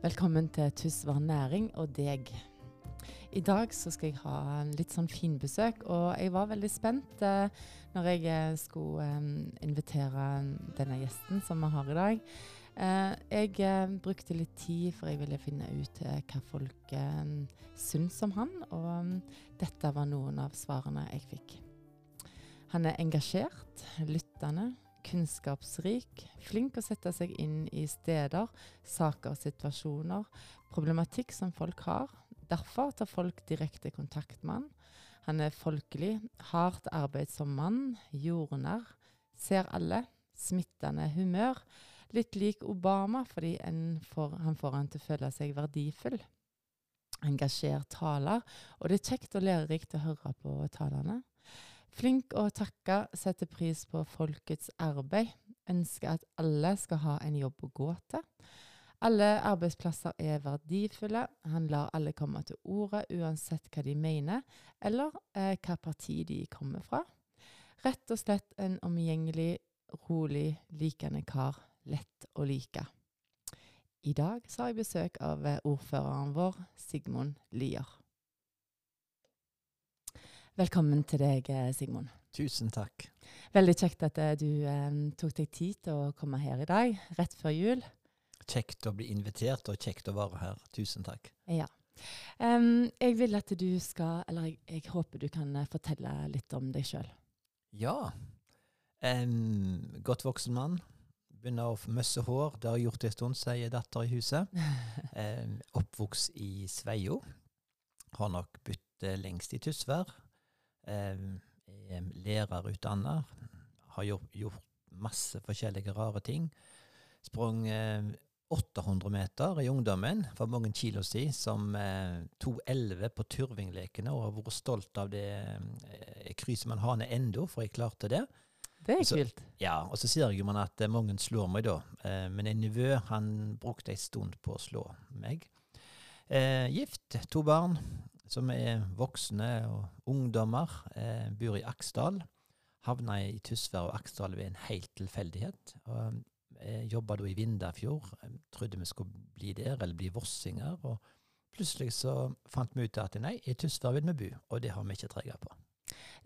Velkommen til Tusvær næring og deg. I dag så skal jeg ha litt sånn finbesøk, og jeg var veldig spent eh, når jeg eh, skulle eh, invitere denne gjesten som vi har i dag. Eh, jeg eh, brukte litt tid, for jeg ville finne ut eh, hva folk syns om han, og um, dette var noen av svarene jeg fikk. Han er engasjert, lyttende, kunnskapsrik, flink å sette seg inn i steder, saker, situasjoner, problematikk som folk har. Derfor tar folk direkte kontakt med han. Han er folkelig, hardt arbeidsom mann, jordnær, ser alle, smittende humør. Litt lik Obama fordi får, han får han til å føle seg verdifull. Engasjert taler, og det er kjekt og lærerikt å høre på talene. Flink å takke, setter pris på folkets arbeid, ønsker at alle skal ha en jobb å gå til. Alle arbeidsplasser er verdifulle. Han lar alle komme til orde uansett hva de mener, eller eh, hva parti de kommer fra. Rett og slett en omgjengelig, rolig, likende kar. Lett å like. I dag har jeg besøk av eh, ordføreren vår, Sigmund Lier. Velkommen til deg, eh, Sigmund. Tusen takk. Veldig kjekt at eh, du eh, tok deg tid til å komme her i dag, rett før jul. Kjekt å bli invitert, og kjekt å være her. Tusen takk. Ja. Um, jeg vil at du skal, eller jeg, jeg håper du kan uh, fortelle litt om deg sjøl. Ja. Um, godt voksen mann. Begynner å få møsse hår. Det har jeg gjort en stund, sier datter i huset. um, oppvokst i Sveio. Har nok bytt lengst i Tysvær. Er lærerutdanner. Har gjort, masse forskjellige rare ting. Sprang eh, 800 meter i ungdommen for mange kilo siden, som eh, 2,11 på Tyrvinglekene, og har vært stolt av det eh, krysset man har ned ennå, for jeg klarte det. Det er så, kult. Ja, og så sier jeg man at eh, mange slår meg da. Eh, men en nevø han brukte en stund på å slå meg. Eh, gift, to barn som er voksne og ungdommer, eh, bor i Aksdal. Havna i Tysvær og Aksdal ved en helt tilfeldighet. og Jeg jobba da i Vindafjord. Jeg trodde vi skulle bli der, eller bli vossinger. og Plutselig så fant vi ut at nei, i Tysvær vil vi bo, og det har vi ikke trega på.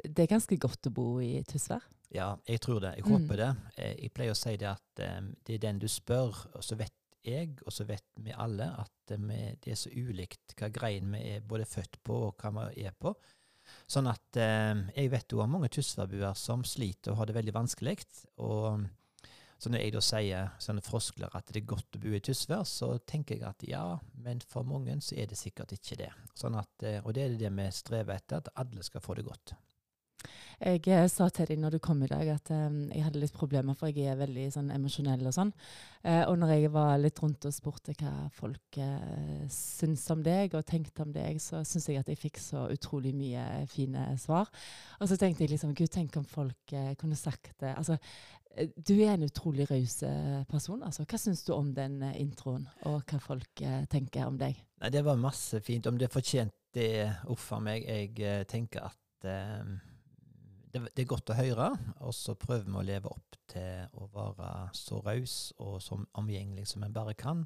Det er ganske godt å bo i Tysvær? Ja, jeg tror det. Jeg håper mm. det. Eh, jeg pleier å si det at um, det er den du spør, og så vet jeg, og så vet vi alle, at det er så ulikt hva grein vi er både født på og hva vi er på. Sånn at eh, jeg vet jo om mange tysværbuer som sliter og har det veldig vanskelig. Og så når jeg da sier sånne froskler at det er godt å bo i Tysvær, så tenker jeg at ja, men for mange så er det sikkert ikke det. Sånn at, eh, og det er det vi strever etter, at alle skal få det godt. Jeg eh, sa til deg når du kom i dag at um, jeg hadde litt problemer, for jeg er veldig sånn emosjonell og sånn. Uh, og når jeg var litt rundt og spurte hva folk uh, syns om deg og tenkte om deg, så syns jeg at jeg fikk så utrolig mye fine svar. Og så tenkte jeg liksom Gud, tenk om folk uh, kunne sagt det. Altså, du er en utrolig raus person. Altså, hva syns du om den introen, og hva folk tenker om deg? Nei, Det var masse fint. Om det fortjente det, uff a meg. Jeg tenker at det, det, er godt å høre, og så prøver vi å leve opp til å være så raus og så omgjengelig som en bare kan.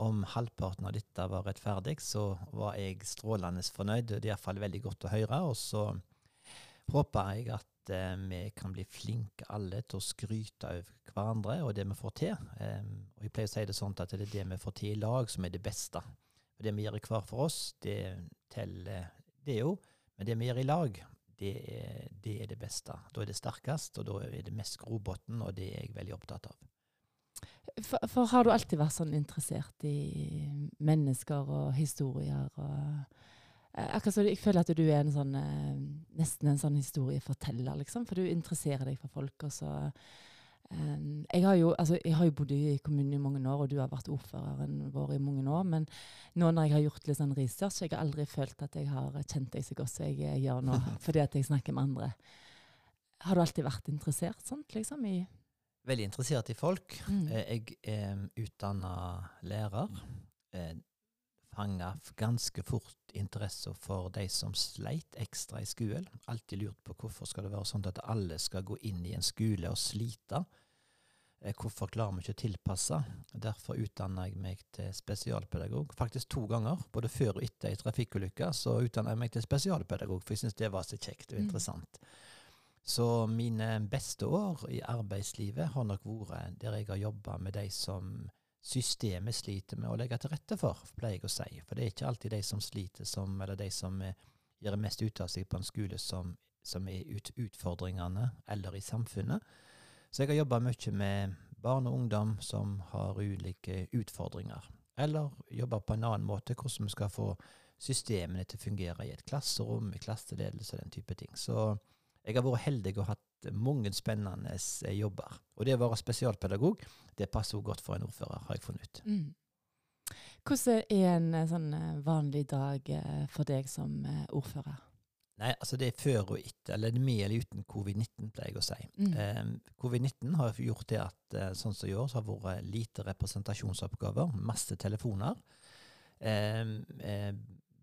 Om halvparten av dette var rettferdig, så var jeg strålende fornøyd. Det er iallfall veldig godt å høre. Og så håper jeg at eh, vi kan bli flinke alle til å skryte av hverandre og det vi får til. Og Jeg pleier å si det sånn at det er det vi får til i lag, som er det beste. Og Det vi gjør hver for oss, det teller det jo, men det vi gjør i lag, det er, det er, det beste. Da er det sterkest, og da er det mest grobotn, og det er jeg veldig opptatt av. For, for, har du alltid vært sånn interessert i mennesker og historier og eh, Akkurat som Jeg føler at du er en sånn, eh, nesten en sånn historieforteller, liksom. For du interesserer deg for folk, og så Um, jeg, har jo, altså, jeg, har jo, bodd i kommunen i mange år, og du har vært ordføreren vår i mange år. Men nå når jeg har gjort litt sånn research, jeg har aldri følt at jeg har kjent deg så godt som jeg gjør nå, fordi at jeg snakker med andre. Har du alltid vært interessert sånt, liksom? i Veldig interessert i folk. Mm. Eh, jeg er utdanna lærer. Fanga ganske fort interesse for de som sleit ekstra i skolen. Alltid lurt på hvorfor skal det være sånn at alle skal gå inn i en skole og slite. Eh, hvorfor klarer vi ikke å tilpasse? Derfor utdanna jeg meg til spesialpedagog. Faktisk to ganger. Både før og etter ei trafikkulykke så utdanna jeg meg til spesialpedagog, for jeg syntes det var så kjekt og Mm. interessant. Så mine beste år i arbeidslivet har nok vært der jeg har jobba med de som systemet sliter med å legge til rette for, pleier jeg å si. For det er ikke alltid de som sliter som, eller de som eh, gjør mest ut av seg på en skole, som, som er ut, utfordringene, eller i samfunnet. Så jeg har jobba mye med barn og ungdom som har ulike utfordringer. Eller jobba på en annen måte, hvordan vi skal få systemene til å fungere i et klasserom, i klasseledelse og den type ting. Så jeg har vært heldig og hatt mange spennende eh, jobber. Og det å være spesialpedagog, det passer også godt for en ordfører, har jeg funnet ut. Mm. Hvordan er en eh, sånn eh, vanlig dag for deg som ordfører? Nei, altså det er før og etter, eller med eller uten covid-19, pleier jeg å si. Mm. Eh, Covid-19 har gjort det at sånn som i år, så har det vært lite representasjonsoppgaver, masse telefoner. Eh, eh,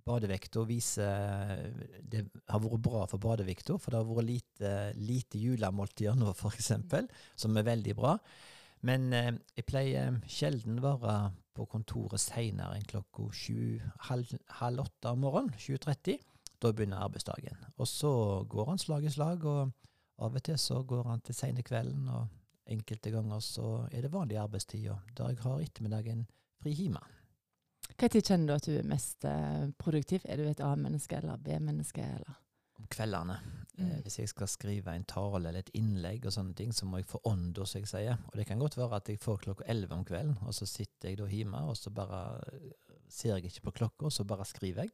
badevekta viser Det har vært bra for badevekta, for det har vært lite, lite julemåltider nå, f.eks., som er veldig bra. Men eh, jeg pleier sjelden være på kontoret seinere enn klokka sju, halv, halv åtte om morgenen. 7.30. Da begynner arbeidsdagen. Og så går han slag i slag, og av og til så går han til seine kvelden, og enkelte ganger så er det vanlig arbeidstid, og der jeg har ettermiddagen fri hjemme. Tid kjenner du at du er mest eh, produktiv? Er du et A-menneske eller B-menneske? eller? Om kveldene. Eh, Mm. hvis jeg skal skrive en tale eller et innlegg og sånne ting, så må jeg få ånda, som jeg sier. Og det kan godt være at jeg får klokka elleve om kvelden, og så sitter jeg da hjemme, og så bare eh, ser jeg ikke på klokka, og så bare skriver jeg.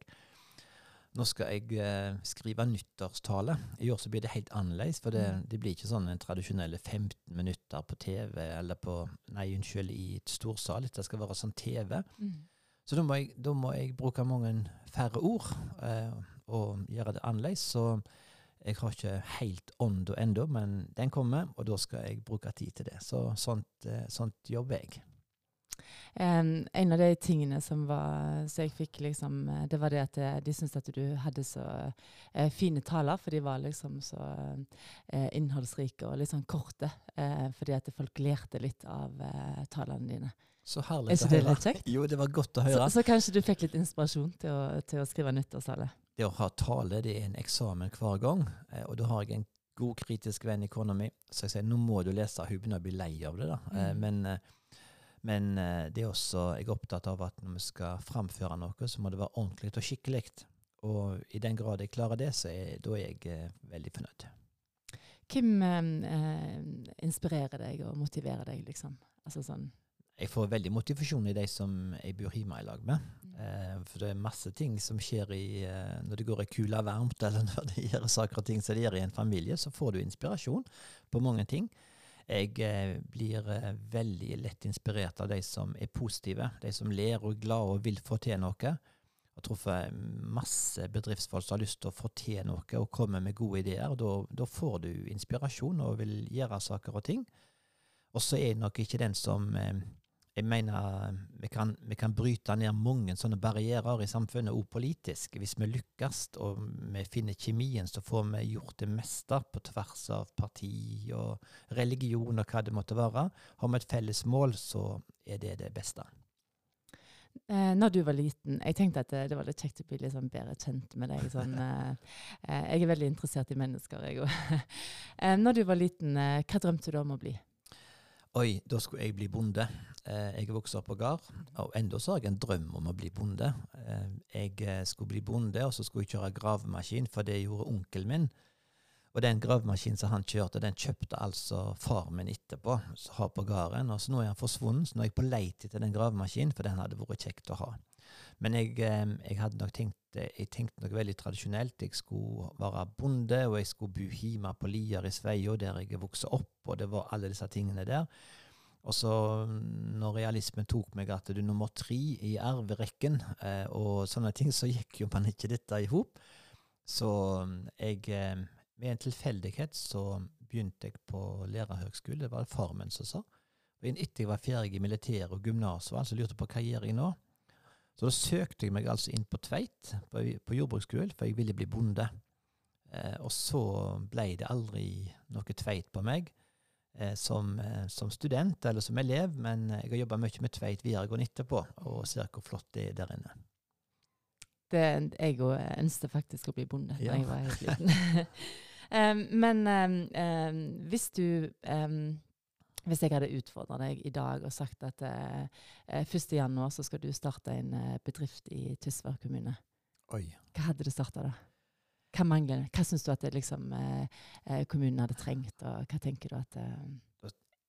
Nå skal jeg eh, skrive nyttårstale. I år så blir det helt annerledes, for det, Mm. det blir ikke sånn en tradisjonelle 15 minutter på TV, eller på, nei, unnskyld, i et storsal. Det skal være sånn TV. Mm. Så da må jeg, da må jeg bruke mange færre ord eh, og gjøre det annerledes. Så jeg har ikke helt ånda ennå, men den kommer, og da skal jeg bruke tid til det. Så sånt, eh, sånt jobber jeg. Em, en av de tingene som var Så jeg fikk liksom eh, Det var det at eh, de syntes at du hadde så eh, fine taler, for de var liksom så eh, innholdsrike og litt sånn korte. Eh, fordi at folk lærte litt av talene dine. Så herlig Er ikke det litt kjekt? Jo, det var godt å høre. så kanskje du fikk litt inspirasjon til å, til å skrive nyttårstale? Det å ha tale, det er en eksamen hver gang. Eh, og da har jeg en god kritisk venn i kona mi, så jeg sier nå må du lese. Hun begynner å bli lei av det, da. Eh, Mm. men eh, men det er også, jeg er opptatt av at når vi skal framføre noe, så må det være ordentlig og skikkelig. Og i den grad jeg klarer det, så er, da er jeg eh, veldig fornøyd. Hvem eh, inspirerer deg og motiverer deg, liksom? Altså sånn Jeg får veldig motivasjon i de som jeg bor hjemme i lag med. Eh, for det er masse ting som skjer i, eh, når det går ei kule varmt, eller når det gjør saker og ting som det gjør i en familie, så får du inspirasjon på mange ting. Jeg eh, blir eh, veldig lett inspirert av de som er positive, de som ler og er glade og vil få til noe. Jeg har truffet masse bedriftsfolk som har lyst til å få til noe og komme med gode ideer. Da, da får du inspirasjon og vil gjøre saker og ting. Og så er jeg nok ikke den som eh, jeg mener vi kan, vi kan bryte ned mange sånne barrierer i samfunnet, også politisk. Hvis vi lykkes og vi finner kjemien, så får vi gjort det meste på tvers av parti og religion og hva det måtte være. Har vi et felles mål, så er det det beste. Eh, når du var liten, jeg tenkte at det, var litt kjekt å bli litt sånn bedre kjent med deg. Sånn, eh, eh, jeg er veldig interessert i mennesker, jeg òg. eh, når du var liten, hva drømte du om å bli? Oi, da skulle jeg bli bonde. Eh, jeg er opp på gard, og enda så har jeg en drøm om å bli bonde. Eh, jeg eh, skulle bli bonde, og så skulle jeg kjøre gravemaskin, for det gjorde onkelen min. Og den gravemaskinen som han kjørte, den kjøpte altså far min etterpå, har på gården. Og så nå er han forsvunnet, så nå er jeg på leit etter den gravemaskinen, for den hadde vært kjekt å ha. Men jeg, jeg hadde nok tenkt eh, jeg tenkte nok veldig tradisjonelt. Jeg skulle være bonde, og jeg skulle bo hjemme på Lier i Sveio, der jeg vokste opp, og det var alle disse tingene der. Og så, når realismen tok meg at du er nummer tre i arverekken, eh, og sånne ting, så gikk jo man ikke dette i hop. Så jeg eh, Ved en tilfeldighet så begynte jeg på lærerhøgskole, det var far min som sa. Og etter jeg var ferdig i militæret og gymnaset, altså lurte på hva gjør jeg nå. Så da søkte jeg meg altså inn på Tveit, på, på jordbruksskolen, for jeg ville bli bonde. Eh, og så ble det aldri noe Tveit på meg. eh, som, eh, som, student eller som elev, men jeg har jobba mye med Tveit videregående etterpå, og ser hvor flott det er der inne. Det, jeg òg ønsket faktisk å bli bonde da jeg var helt liten. um, men um, um, hvis du Hvis jeg hadde utfordra deg i dag og sagt at eh, 1.1. så skal du starte en uh, bedrift i Tysvær kommune, Oi. hva hadde du starta da? Hva mangler Hva syns du at det, liksom, eh, kommunen hadde trengt, og hva tenker du at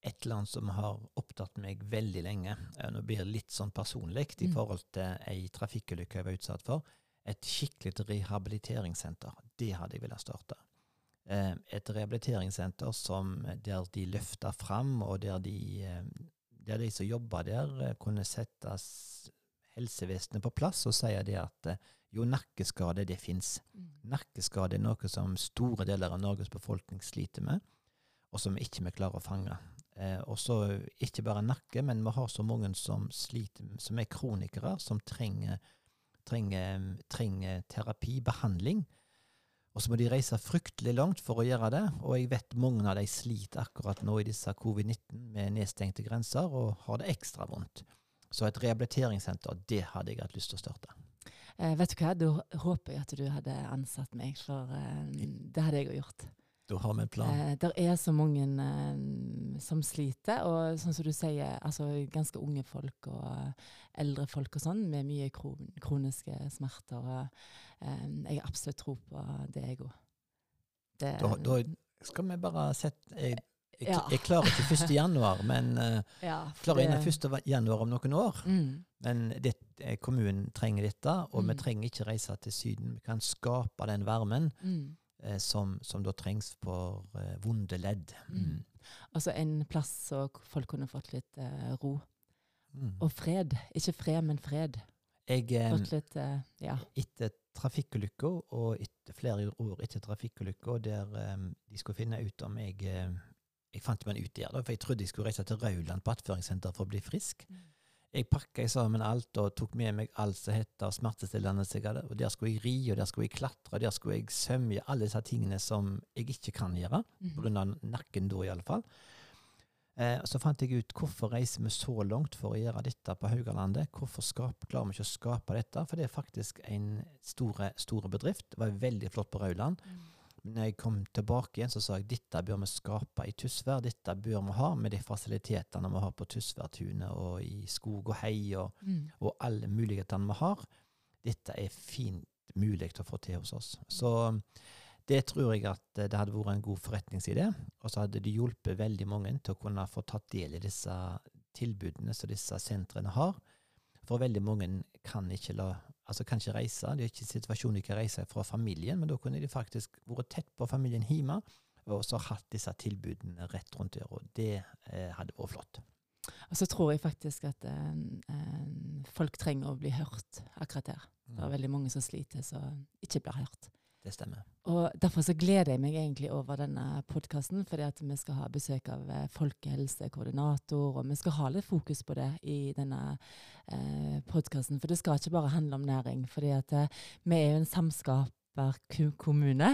et eller annet som har opptatt meg veldig lenge. Nå blir det litt sånn personlig i mm. forhold til ei trafikkulykke jeg var utsatt for. Et skikkelig rehabiliteringssenter. Det hadde jeg villet starte. Eh, et rehabiliteringssenter som, der de løfta fram, og der de, eh, der de som jobba der, eh, kunne sette helsevesenet på plass og si det at jo, nakkeskade, det fins. Mm. Nakkeskade er noe som store deler av Norges befolkning sliter med, og som ikke vi klarer å fange. Eh, og så ikke bare nakke, men vi har så mange som sliter, som er kronikere, som trenger, trenger, trenger terapi, behandling. Og så må de reise fryktelig langt for å gjøre det. Og jeg vet mange av de sliter akkurat nå i disse covid-19 med nedstengte grenser og har det ekstra vondt. Så et rehabiliteringssenter, det hadde jeg hatt lyst til å starte. Eh, vet du hva, da håper jeg at du hadde ansatt meg, for eh, det hadde jeg òg gjort. Da har vi en plan. Eh, det er så mange eh, som sliter, og sånn som du sier, altså ganske unge folk og eh, eldre folk og sånn, med mye kron kroniske smerter. Og, eh, jeg har absolutt tro på det, jeg òg. Da, da, skal vi bare sette jeg, jeg, ja. jeg klarer ikke 1. januar, men uh, ja, klarer innen 1. januar om noen år. Mm. Men det, eh, kommunen trenger dette, og mm. vi trenger ikke reise til Syden. Vi kan skape den varmen. Mm eh, som, som, da trengs for eh, vonde ledd. Mm. Mm. Altså en plass så folk kunne fått litt eh, ro. Mm. Og fred. Ikke fred, men fred. Jeg, eh, fått litt, eh, ja. Etter trafikkulykka, og etter flere år etter trafikkulykka, der um, de skulle finne ut om jeg Jeg fant meg ut der, da, for jeg trodde jeg skulle reise til Rauland på attføringssenter for å bli frisk. Mm. Jeg pakka sammen alt og tok med meg alt som heter smertestillende. Og der skulle jeg ri, og der skulle jeg klatre, og der skulle jeg sømje. alle disse tingene som jeg ikke kan gjøre, mm. pga. nakken da iallfall. Eh, så fant jeg ut hvorfor reiser vi så langt for å gjøre dette på Haugalandet. Hvorfor skap, klarer vi ikke å skape dette? For det er faktisk en store, store bedrift. Det var veldig flott på Rauland. Mm når jeg kom tilbake igjen, så sa jeg dette bør vi skape i Tysvær. Dette bør vi ha med de fasilitetene vi har på Tysværtunet og i skog og hei, og, mm. og alle mulighetene vi har. Dette er fint mulig å få til hos oss. Så det tror jeg at det hadde vært en god forretningsidé. Og så hadde det hjulpet veldig mange til å kunne få tatt del i disse tilbudene som disse sentrene har. For veldig mange kan ikke la altså kan ikke reise. Det er ikke situasjonen de kan reise fra familien, men da kunne de faktisk vært tett på familien hjemme og så hatt disse tilbudene rett rundt der, og det eh, hadde vært flott. Og så tror jeg faktisk at eh, folk trenger å bli hørt akkurat der. Det er mm. veldig mange som sliter, som ikke blir hørt. Det stemmer. Og Derfor så gleder jeg meg egentlig over denne podkasten, fordi at vi skal ha besøk av eh, folkehelsekoordinator, og vi skal ha litt fokus på det i denne eh, podkasten. For det skal ikke bare handle om næring, fordi at eh, vi er jo en samskaperkommune.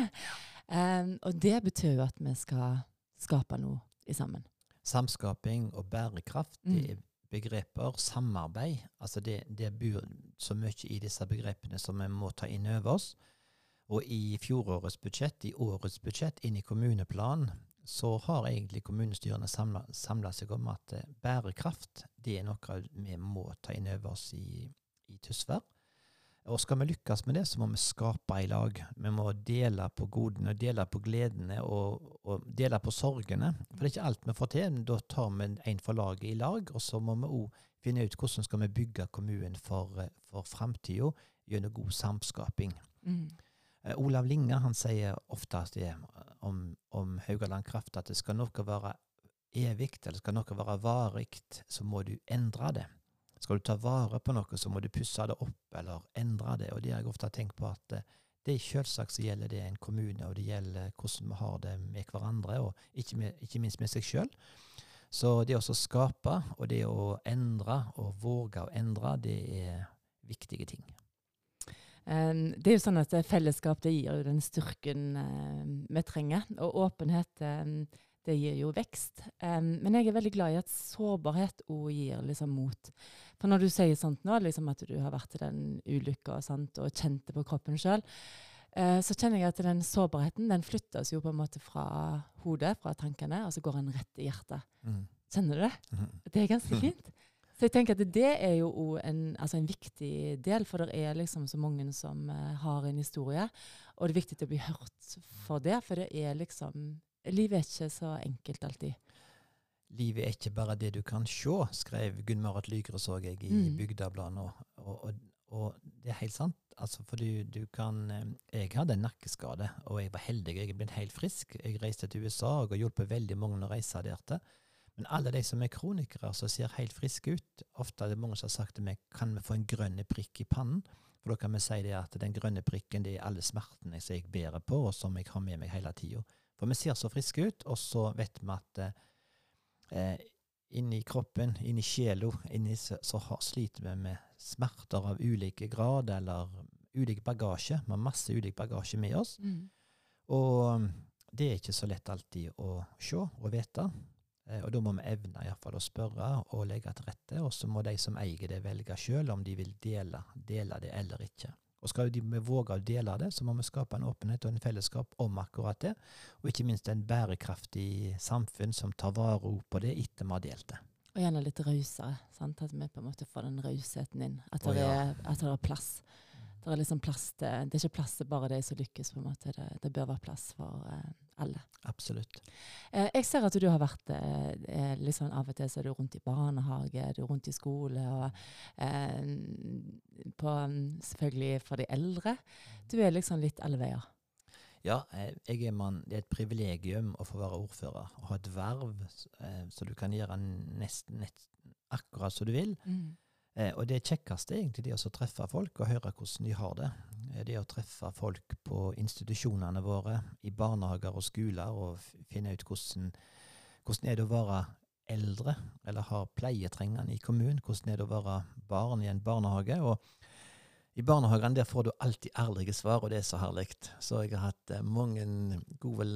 Eh, og det betyr jo at vi skal skape noe i sammen. Samskaping og bærekraft, mm. det er begreper. Samarbeid. altså Det, det bor så mye i disse begrepene som vi må ta inn over oss. Og i fjorårets budsjett, i årets budsjett, inn i kommuneplanen, så har egentlig kommunestyrene samla seg om at eh, bærekraft det er noe vi må ta inn over oss i, i Tysvær. Og skal vi lykkes med det, så må vi skape i lag. Vi må dele på godene, dele på gledene og, og dele på sorgene. For det er ikke alt vi får til. Da tar vi en for laget i lag, og så må vi òg finne ut hvordan skal vi bygge kommunen for, eh, for framtida gjennom god samskaping. Mm. Eh, Olav Linge han sier ofte om, om Haugaland Kraft at det skal noe være evig, eller skal noe være varig, så må du endre det. Skal du ta vare på noe, så må du pusse det opp eller endre det. Og det har jeg ofte tenkt på at eh, det selvsagt så gjelder det en kommune, og det gjelder hvordan vi har det med hverandre, og ikke, med, ikke minst med seg sjøl. Så det å skape, og det å endre, og våge å endre, det er viktige ting. Um, det er jo sånn at Fellesskap det gir jo den styrken uh, vi trenger. Og åpenhet um, det gir jo vekst. Men jeg er veldig glad i at sårbarhet òg gir liksom mot. For når du sier sånt nå, liksom at du har vært i den ulykka og og kjent det på kroppen sjøl, uh, så kjenner jeg at den sårbarheten den flyttes jo på en måte fra hodet, fra tankene, og så går den rett i hjertet. Mm. Kjenner du det? Mm. Det er ganske fint. Så jeg tenker at det er jo en, altså en viktig del, for det er liksom så mange som uh, har en historie. Og det er viktig å bli hørt for det, for det er liksom Livet er ikke så enkelt alltid. Livet er ikke bare det du kan se, skrev Gunn Marit Lygre, så jeg i mm. Bygdabladet nå. Og, og, og, det er helt sant. Altså, for du, du, kan eh, Jeg hadde en nakkeskade, og jeg var heldig. Jeg er blitt helt frisk. Jeg reiste til USA og har hjulpet veldig mange å reise der til. Men alle de som er kronikere, som ser helt friske ut Ofte er det mange som har sagt til meg kan vi få en grønn prikk i pannen. For da kan vi si det at den grønne prikken det er alle smertene som jeg bærer på, og som jeg har med meg hele tida. For vi ser så friske ut, og så vet vi at eh, inni kroppen, inni sjela, så, så har, sliter vi med smerter av ulike grad, eller ulik bagasje. Vi har masse ulik bagasje med oss. Mm. Og det er ikke så lett alltid å se og vite. Eh, og da må vi evne i hvert fall å spørre og legge til rette, og så må de som eier det, velge sjøl om de vil dele, dele, det eller ikke. Og skal de våge å dele det, så må vi skape en åpenhet og en fellesskap om akkurat det, og ikke minst en bærekraftig samfunn som tar vare på det etter vi har delt det. Og gjerne litt rausere, at vi på en måte får den rausheten inn. At det, er, at det er plass. Det er liksom plass til, det er ikke plass til bare de som lykkes, på en måte. Det, det bør være plass for uh, alle. Absolutt. Eh, jeg ser at du har vært eh, liksom Av og til så er du rundt i barnehage, du er rundt i skole, og eh, på, selvfølgelig for de eldre. Du er liksom litt alle veier. Ja, eh, jeg er mann. Det er et privilegium å få være ordfører Å ha et verv eh, så du kan gjøre nesten, nesten akkurat som du vil. Mm. Eh, og det kjekkeste er egentlig det å treffe folk og høre hvordan de har det. Eh, det å treffe folk på institusjonene våre, i barnehager og skoler, og finne ut hvordan, hvordan er det å være eldre, eller ha pleietrengende i kommunen. Hvordan er det å være barn i en barnehage. og i barnehagen der får du alltid ærlige svar, og det er så herlig. Så jeg har hatt eh, mange gode,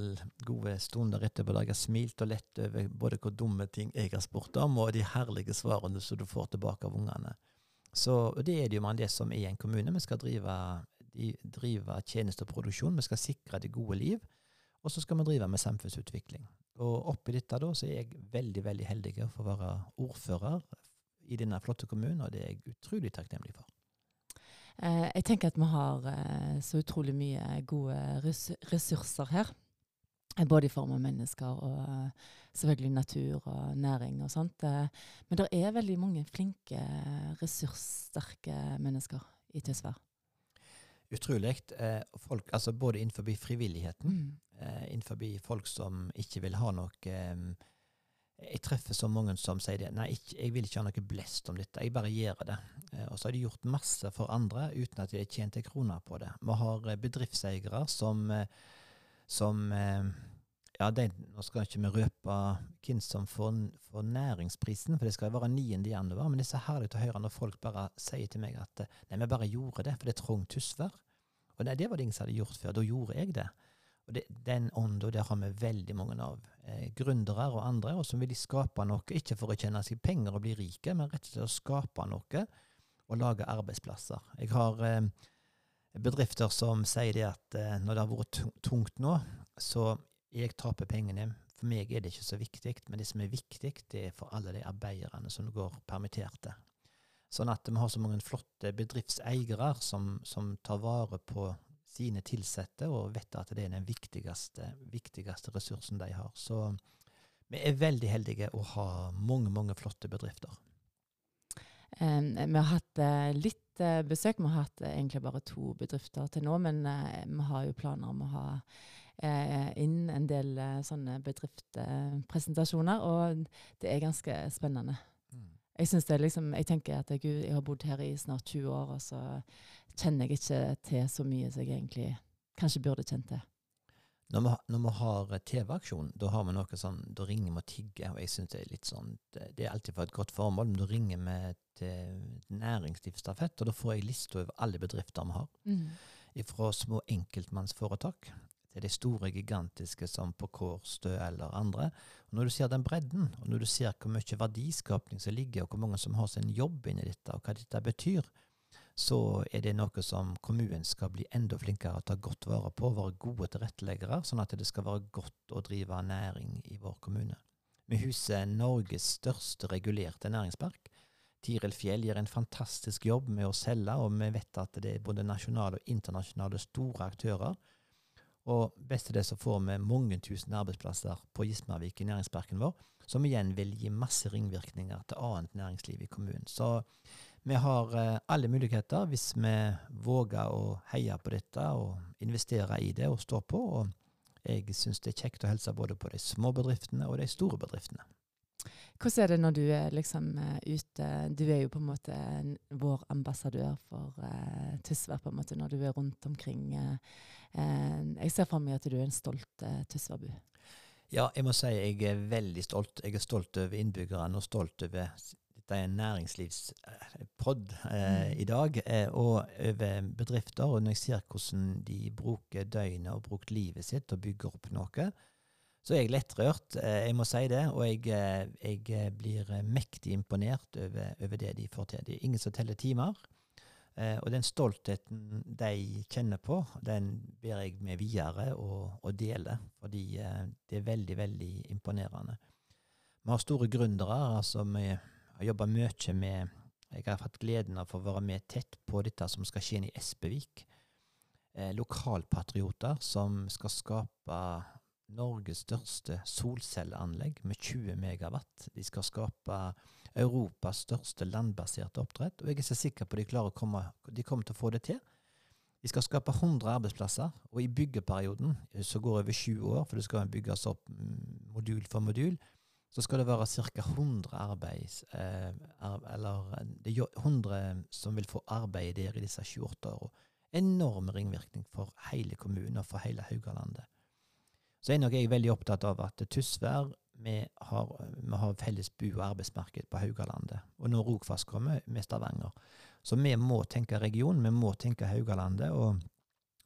gode stunder etterpå der jeg har smilt og lett over både hvor dumme ting jeg har spurt om, og de herlige svarene som du får tilbake av ungene. Så det er det jo man det som er i en kommune. Vi skal drive, drive tjenesteproduksjon, vi skal sikre det gode liv, og så skal vi drive med samfunnsutvikling. Og oppi dette da, så er jeg veldig, veldig heldig for å være ordfører i denne flotte kommunen, og det er jeg utrolig takknemlig for. Eh, jeg tenker at vi har eh, så utrolig mye gode ressurser her. Eh, både i form av mennesker og selvfølgelig natur og næring og sånt. Men det er veldig mange flinke, ressurssterke mennesker i Tysvær. Utrolig. folk, altså både innenfor frivilligheten, mm. innenfor folk som ikke vil ha noe jeg treffer så mange som sier det. Nei, jeg vil ikke ha noe blest om dette, jeg bare gjør det. Eh, og så har de gjort masse for andre uten at de har tjent en krone på det. Vi har eh, bedriftseiere som, eh, som ja, de, Nå skal ikke vi røpe hvem som får, får, næringsprisen, for det skal være 9. januar. Men det er så herlig å høre når folk bare sier til meg at nei, vi bare gjorde det, for det er trangt husvær. Og nei, det var det ingen som hadde gjort før. Da gjorde jeg det. Og det, Den ånda der har vi veldig mange av. Eh, gründere og andre og som vil skape noe, ikke for å tjene seg penger og bli rike, men rett og slett å skape noe og lage arbeidsplasser. Jeg har eh, bedrifter som sier det at eh, når det har vært tungt nå, så jeg taper pengene. For meg er det ikke så viktig, men det som er viktig, det er for alle de arbeiderne som går permitterte. Sånn at vi har så mange flotte bedriftseiere som, som tar vare på sine ansatte, og vet at det er den viktigste, viktigste, ressursen de har. Så vi er veldig heldige å ha mange, mange flotte bedrifter. Um, vi har hatt uh, litt uh, besøk. Vi har hatt uh, egentlig bare to bedrifter til nå, men vi har jo planer om å ha inn en del sånne bedriftspresentasjoner, og det er ganske spennende. Jeg, det liksom, jeg tenker at jeg, jeg har bodd her i snart 20 år, og så kjenner jeg ikke til så mye som jeg egentlig kanskje burde kjent til. Når vi, når vi har TV-aksjon, da har vi noe sånn, da ringer vi og tigger. og jeg synes Det er litt sånn, det er alltid for et godt formål, men da ringer vi til næringslivsstafett, og da får jeg liste over alle bedrifter vi har. Mm. Fra små enkeltmannsforetak Det er de store, gigantiske som på Kårstø eller andre. Og når du ser den bredden, og når du ser hvor mye verdiskapning som ligger, og hvor mange som har sin jobb inni dette, og hva dette betyr, så er det noe som kommunen skal bli enda flinkere til å ta godt vare på, være gode tilretteleggere, sånn at det skal være godt å drive næring i vår kommune. Vi huser Norges største regulerte næringspark. Tiril Fjell gjør en fantastisk jobb med å selge, og vi vet at det er både nasjonale og internasjonale store aktører. Og best av det så får vi mange tusen arbeidsplasser på Gismarvik i næringsparken vår, som igjen vil gi masse ringvirkninger til annet næringsliv i kommunen. Så vi har eh, alle muligheter hvis vi våger å heie på dette og investere i det og stå på. og jeg syns det er kjekt å hilse både på de små bedriftene og de store bedriftene. Hvordan er det når du er liksom eh, ute Du er jo på en måte vår ambassadør for uh, Tysvær på en måte når du er rundt omkring. Uh, uh, jeg ser for meg at du er en stolt uh, Tysværbu. Ja, jeg må si jeg er veldig stolt. Jeg er stolt over innbyggerne og stolt over dette er en næringslivspod eh, mm. i dag, eh, og over bedrifter. Og når jeg ser hvordan de bruker døgnet og brukt livet sitt og bygger opp noe, så er jeg lettrørt. Eh, jeg må si det. Og jeg, eh, jeg eh, blir mektig imponert over, over, det de får til. Det er ingen som teller timer. Og den stoltheten de kjenner på, den ber jeg med videre og deler. Fordi det er veldig, veldig imponerende. Vi har store gründere. altså vi har jobba mye med Jeg har hatt gleden av å være med tett på dette som skal skje i Espevik. Lokalpatrioter som skal skape Norges største solcelleanlegg med 20 megawatt. De skal skape Europas største landbaserte oppdrett. Og jeg er så sikker på de, å komme, de kommer til å få det til. De skal skape 100 arbeidsplasser, og i byggeperioden, som går over 20 år, for det skal bygges opp mm, modul for modul, så skal det være ca. 100 arbeids... Eh, eller det er 100 som vil få arbeid der i disse 28 årene. Enorm ringvirkning for hele kommunen og for hele Haugalandet. Så er nok jeg veldig opptatt av at Tysvær vi har, vi har felles bu- og arbeidsmarked på Haugalandet. Og når Rogfast kommer med Stavanger. Så vi må tenke region, vi må tenke Haugalandet. Og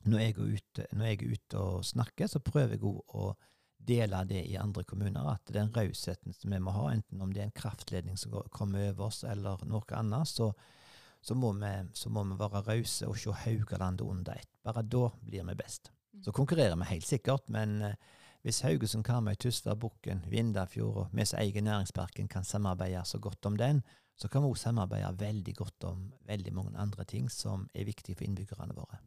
når jeg er ute, jeg er ute og snakker, så prøver jeg å dele det i andre kommuner. At den rausheten som vi må ha, enten om det er en kraftledning som kommer over oss, eller noe annet, så, så, må, vi, så må, vi, være rause og se Haugalandet under ett. Bare da blir vi best. Så konkurrerer vi helt sikkert, men eh, hvis Haugesund, Karmøy, Tysvær, Bukken, Vindafjord og vi som eier næringsparken kan samarbeide så godt om den, så kan vi òg samarbeide veldig godt om veldig mange andre ting som er viktige for innbyggerne våre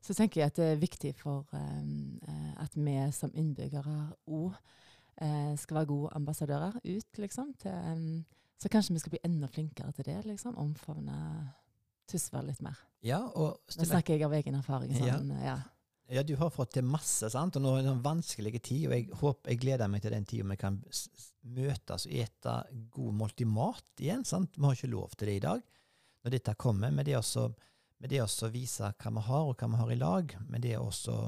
så tenker jeg at det er viktig for um, at vi som innbyggere òg uh, skal være gode ambassadører ut, liksom. Til, um, så kanskje vi skal bli enda flinkere til det, liksom. Omfavne Tysvær litt mer. Ja, og Nå snakker jeg av egen erfaring. Sånn, ja. ja. Ja, du har fått til masse, sant? og nå er det en vanskelig tid. og Jeg håper, jeg gleder meg til den tida vi kan møtes og ete god måltid mat igjen. sant? Vi har ikke lov til det i dag når dette kommer. Men det er også å vise hva vi har, og hva vi har i lag. Men det er også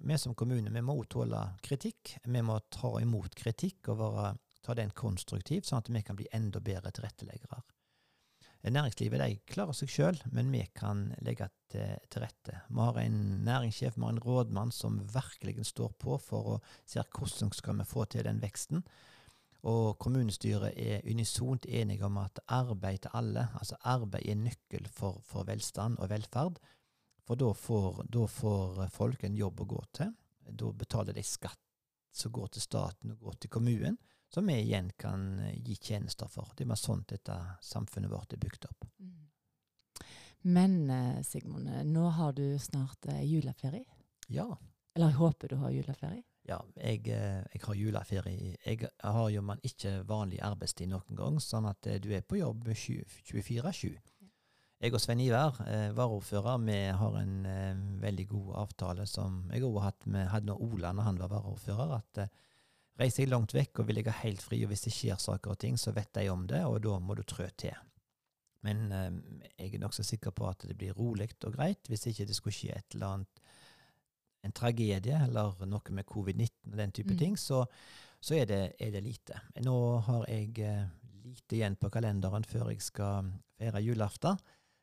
Vi som kommune vi må tåle kritikk. Vi må ta imot kritikk og være, ta den konstruktivt, sånn at vi kan bli enda bedre tilretteleggere. Næringslivet de klarer seg sjøl, men vi kan legge til, til, rette. Vi har en næringssjef, vi har en rådmann som virkelig står på for å se hvordan skal vi få til den veksten. Og kommunestyret er unisont enige om at arbeid til alle, altså arbeid er nøkkel for, for velstand og velferd. For da får, da får, folk en jobb å gå til. Da betaler de skatt som går til staten og går til kommunen, som vi igjen kan eh, gi tjenester for. Det er bare sånn dette samfunnet vårt er bygd opp. Mm. Men eh, Sigmund, nå har du snart eh, juleferie. Ja. Eller jeg håper du har juleferie? Ja, jeg, eh, jeg, har juleferie. Jeg har jo man ikke vanlig arbeidstid noen gang, sånn at eh, du er på jobb 24-7. Jeg og Svein Iver, eh, varaordfører, vi har en eh, veldig god avtale som jeg òg hadde med Ola når han var varaordfører. at eh, Reiser jeg langt vekk og vil ha helt fri, og hvis det skjer saker og ting, så vet de om det, og da må du trø til. Men eh, jeg er nokså sikker på at det blir rolig og greit, hvis ikke det skulle skje et eller annet en tragedie eller noe med covid-19 og den type mm. ting, så, så er, det, er, det, lite. Nå har jeg eh, lite igjen på kalenderen før jeg skal feire julaften.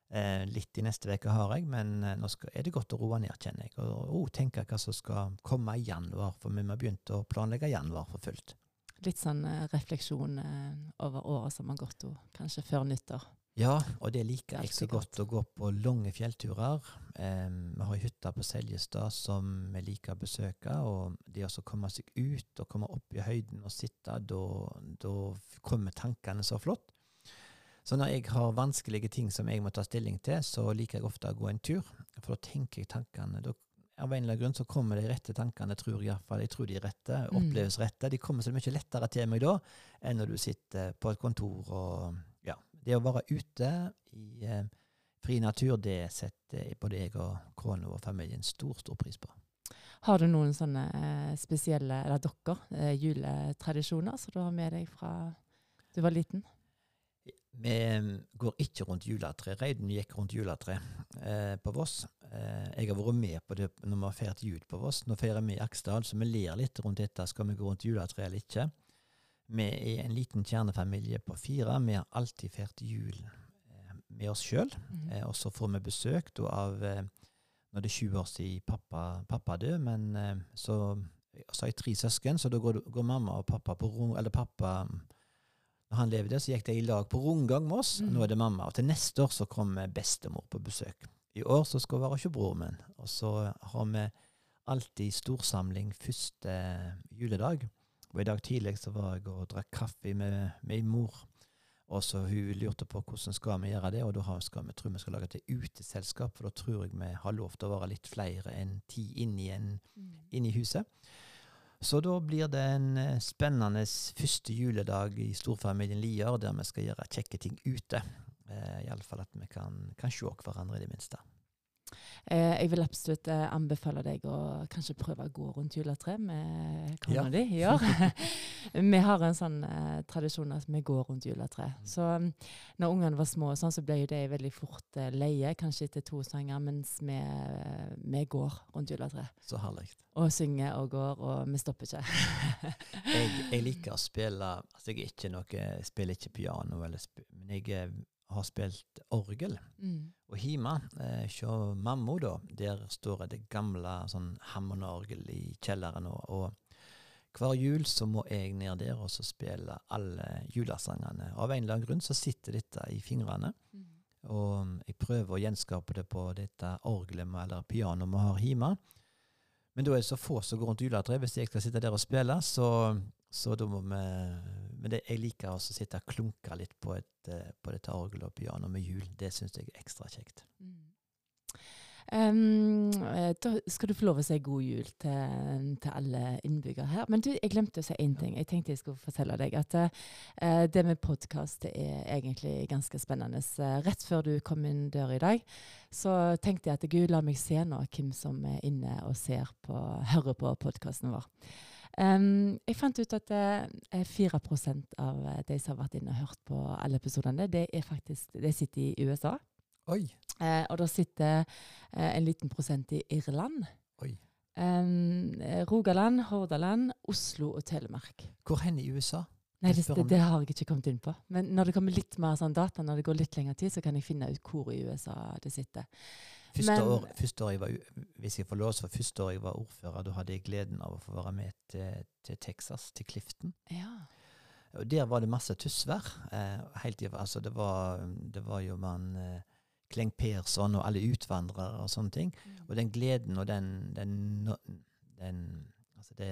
Eh, litt i neste uke har jeg, men eh, nå skal, er det godt å roe ned, kjenner jeg. Og, og tenke hva som skal komme i januar, for vi har begynt å planlegge januar for fullt. Litt sånn eh, refleksjon eh, over året som har gått, kanskje før nyttår. Ja, og det liker er jeg så godt, å gå på lange fjellturer. Eh, vi har hytta på Seljestad som vi liker å besøke, og det å komme seg ut og komme opp i høyden og sitte, da kommer tankene så flott. Så når jeg har vanskelige ting som jeg må ta stilling til, så liker jeg ofte å gå en tur, for da tenker jeg tankene. Da, av en eller annen grunn så kommer de rette tankene, tror jeg iallfall. Jeg tror de er rette, Mm. oppleves rette. De kommer så mye lettere til meg da enn når du sitter på et kontor og ja. Det å være ute i eh, fri natur, det setter både jeg og kona og familien stor, stor pris på. Har du noen sånne eh, spesielle, eller dere, eh, juletradisjoner som du har med deg fra du var liten? Vi mm, går ikke rundt juletreet. Reiden gikk rundt juletreet eh, på Voss. Eh, jeg har vært med på det når vi har feiret jul på Voss. Nå feirer vi i Aksdal, så vi ler litt rundt dette. Skal vi gå rundt juletreet eller ikke? Vi er en liten kjernefamilie på fire. Vi har alltid feiret jul eh, med oss sjøl. Mm. Eh, og så får vi besøk da, av eh, Nå er det 20 år siden pappa, pappa døde, men eh, så, så har jeg tre søsken, så da går, går mamma og pappa på rom, Eller pappa Når han levde, så gikk de i lag på rundgang med oss. Mm. Nå er det mamma. Og til neste år så kommer bestemor på besøk. I år så skal hun være hos broren min. Og så har vi alltid storsamling første juledag. Og i dag tidlig så var jeg og drakk kaffe med min mor. Og så hun lurte på hvordan skal vi gjøre det, og da skal vi, tror vi skal lage et uteselskap, for da tror jeg vi har lov til å være litt flere enn ti inni, en, Mm. inni huset. Så da blir det en eh, spennende første juledag i storfamilien Lier, der vi skal gjøre kjekke ting ute. Eh, Iallfall at vi kan, kan se hverandre, i det minste. Eh, jeg vil absolutt eh, anbefale deg å kanskje prøve å gå rundt juletre med kona Ja. di i år. vi har en sånn eh, tradisjon at vi går rundt juletre. Så um, når ungene var små, sånn, så ble jo de veldig fort eh, leie, kanskje etter to sanger, mens vi, eh, vi går rundt juletre. Så herlig. Og synger og går, og vi stopper ikke. Jeg, jeg liker å spille Altså, jeg er ikke noe, jeg spiller ikke piano, eller men jeg eh, har spilt orgel. Mm. Og hjemme, eh, hos mamma, da, der står det gamle sånn Hammond-orgel i kjelleren. Og, og hver jul så må jeg ned der og så spille alle julesangene. Av en eller annen grunn så sitter dette i fingrene. Mm. Og jeg prøver å gjenskape det på dette orgelet eller pianoet vi har hjemme. Men da er det så få som går rundt juletreet. Hvis jeg skal sitte der og spille, så, så da må vi Men det, jeg liker også å sitte og klunke litt på, et, eh, på dette orgelet og pianoet med jul. Det syns jeg er ekstra kjekt. Mm. Em, eh, da skal du få lov å si god jul til, til alle innbyggere her. Men du, jeg glemte å si én ting. Jeg tenkte jeg skulle fortelle deg at uh, det med podkast er egentlig ganske spennende. Så rett før du kom inn døra i dag, så tenkte jeg at gud, la meg se nå hvem som er inne og ser på, hører på podkasten vår. Em, jeg fant ut at uh, 4 av eh, de som har vært inne og hørt på alle episodene, det er faktisk, de sitter i USA. Oi! Uh, og det sitter uh, en liten prosent i Irland. Oi. Eh, Rogaland, Hordaland, Oslo og Telemark. Hvor hen i USA? Nei, det, det, det har jeg ikke kommet inn på. Men når det kommer litt mer sånn data, når det går litt lengre tid, så kan jeg finne ut hvor i USA det sitter. Første, Men- år, første år jeg var, hvis jeg får lov, så første år jeg var ordfører, da hadde jeg gleden av å få være med til, til Texas, til Clifton. Ja. Og der var det masse tussvær. Eh, helt, altså det, var, det var jo man eh, Kleng Persson og alle utvandrere og sånne ting. Og den gleden og den, den, den altså det,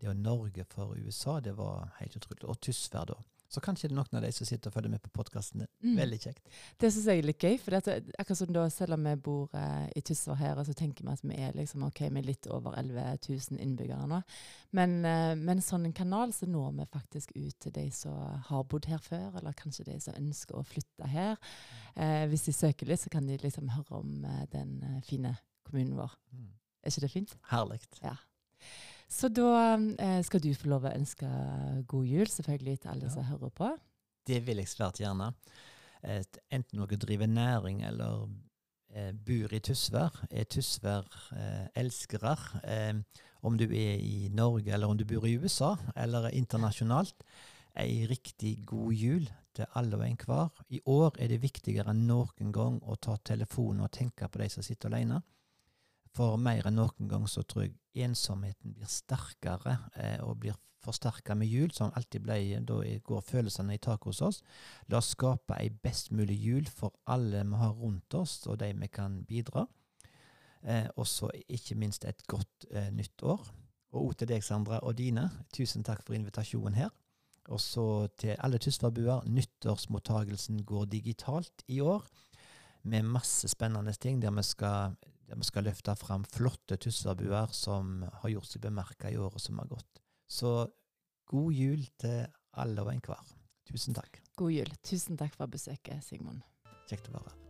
det å Norge for USA, det var helt utrolig. Og tussvær da. Så kanskje det er noen av de som sitter og følger med på podkastene. Mm. Veldig kjekt. Det syns jeg er litt gøy. For dette, akkurat som da, selv om vi bor eh, i Tysvær her, så tenker vi at vi er liksom, ok, vi er litt over 11 000 innbyggere nå. Men eh, med en sånn kanal så når vi faktisk ut til de som har bodd her før, eller kanskje de som ønsker å flytte her. Eh, hvis de søker litt, så kan de liksom høre om eh, den eh, fine kommunen vår. Mm. Er ikke det fint? Herlig. Så da eh, skal du få lov å ønske god jul, selvfølgelig, til alle Ja. som hører på. Det vil jeg svært gjerne. Et, enten dere driver næring eller eh, bor i Tysvær, er Tysvær eh. Eh, om du er i Norge eller om du bor i USA eller internasjonalt. ei riktig god jul til alle og enhver. I år er det viktigere enn noen gang å ta telefonen og tenke på de som sitter alene. For mer enn noen gang så tror jeg ensomheten blir sterkere eh, og blir forsterka med jul, som alltid ble. Da går følelsene i taket hos oss. La oss skape ei best mulig jul for alle vi har rundt oss, og de vi kan bidra. Eh, og så ikke minst et godt eh, nytt år. Og òg til deg, Sandra og Dine, tusen takk for invitasjonen her. Og så til alle tysværbuer, nyttårsmottagelsen går digitalt i år. Med masse spennende ting der vi skal, der vi skal løfte fram flotte tysværbuer som har gjort seg bemerka i året som har gått. Så god jul til alle og enhver. Tusen takk. God jul. Tusen takk for besøket, Sigmund. Kjekt å være her.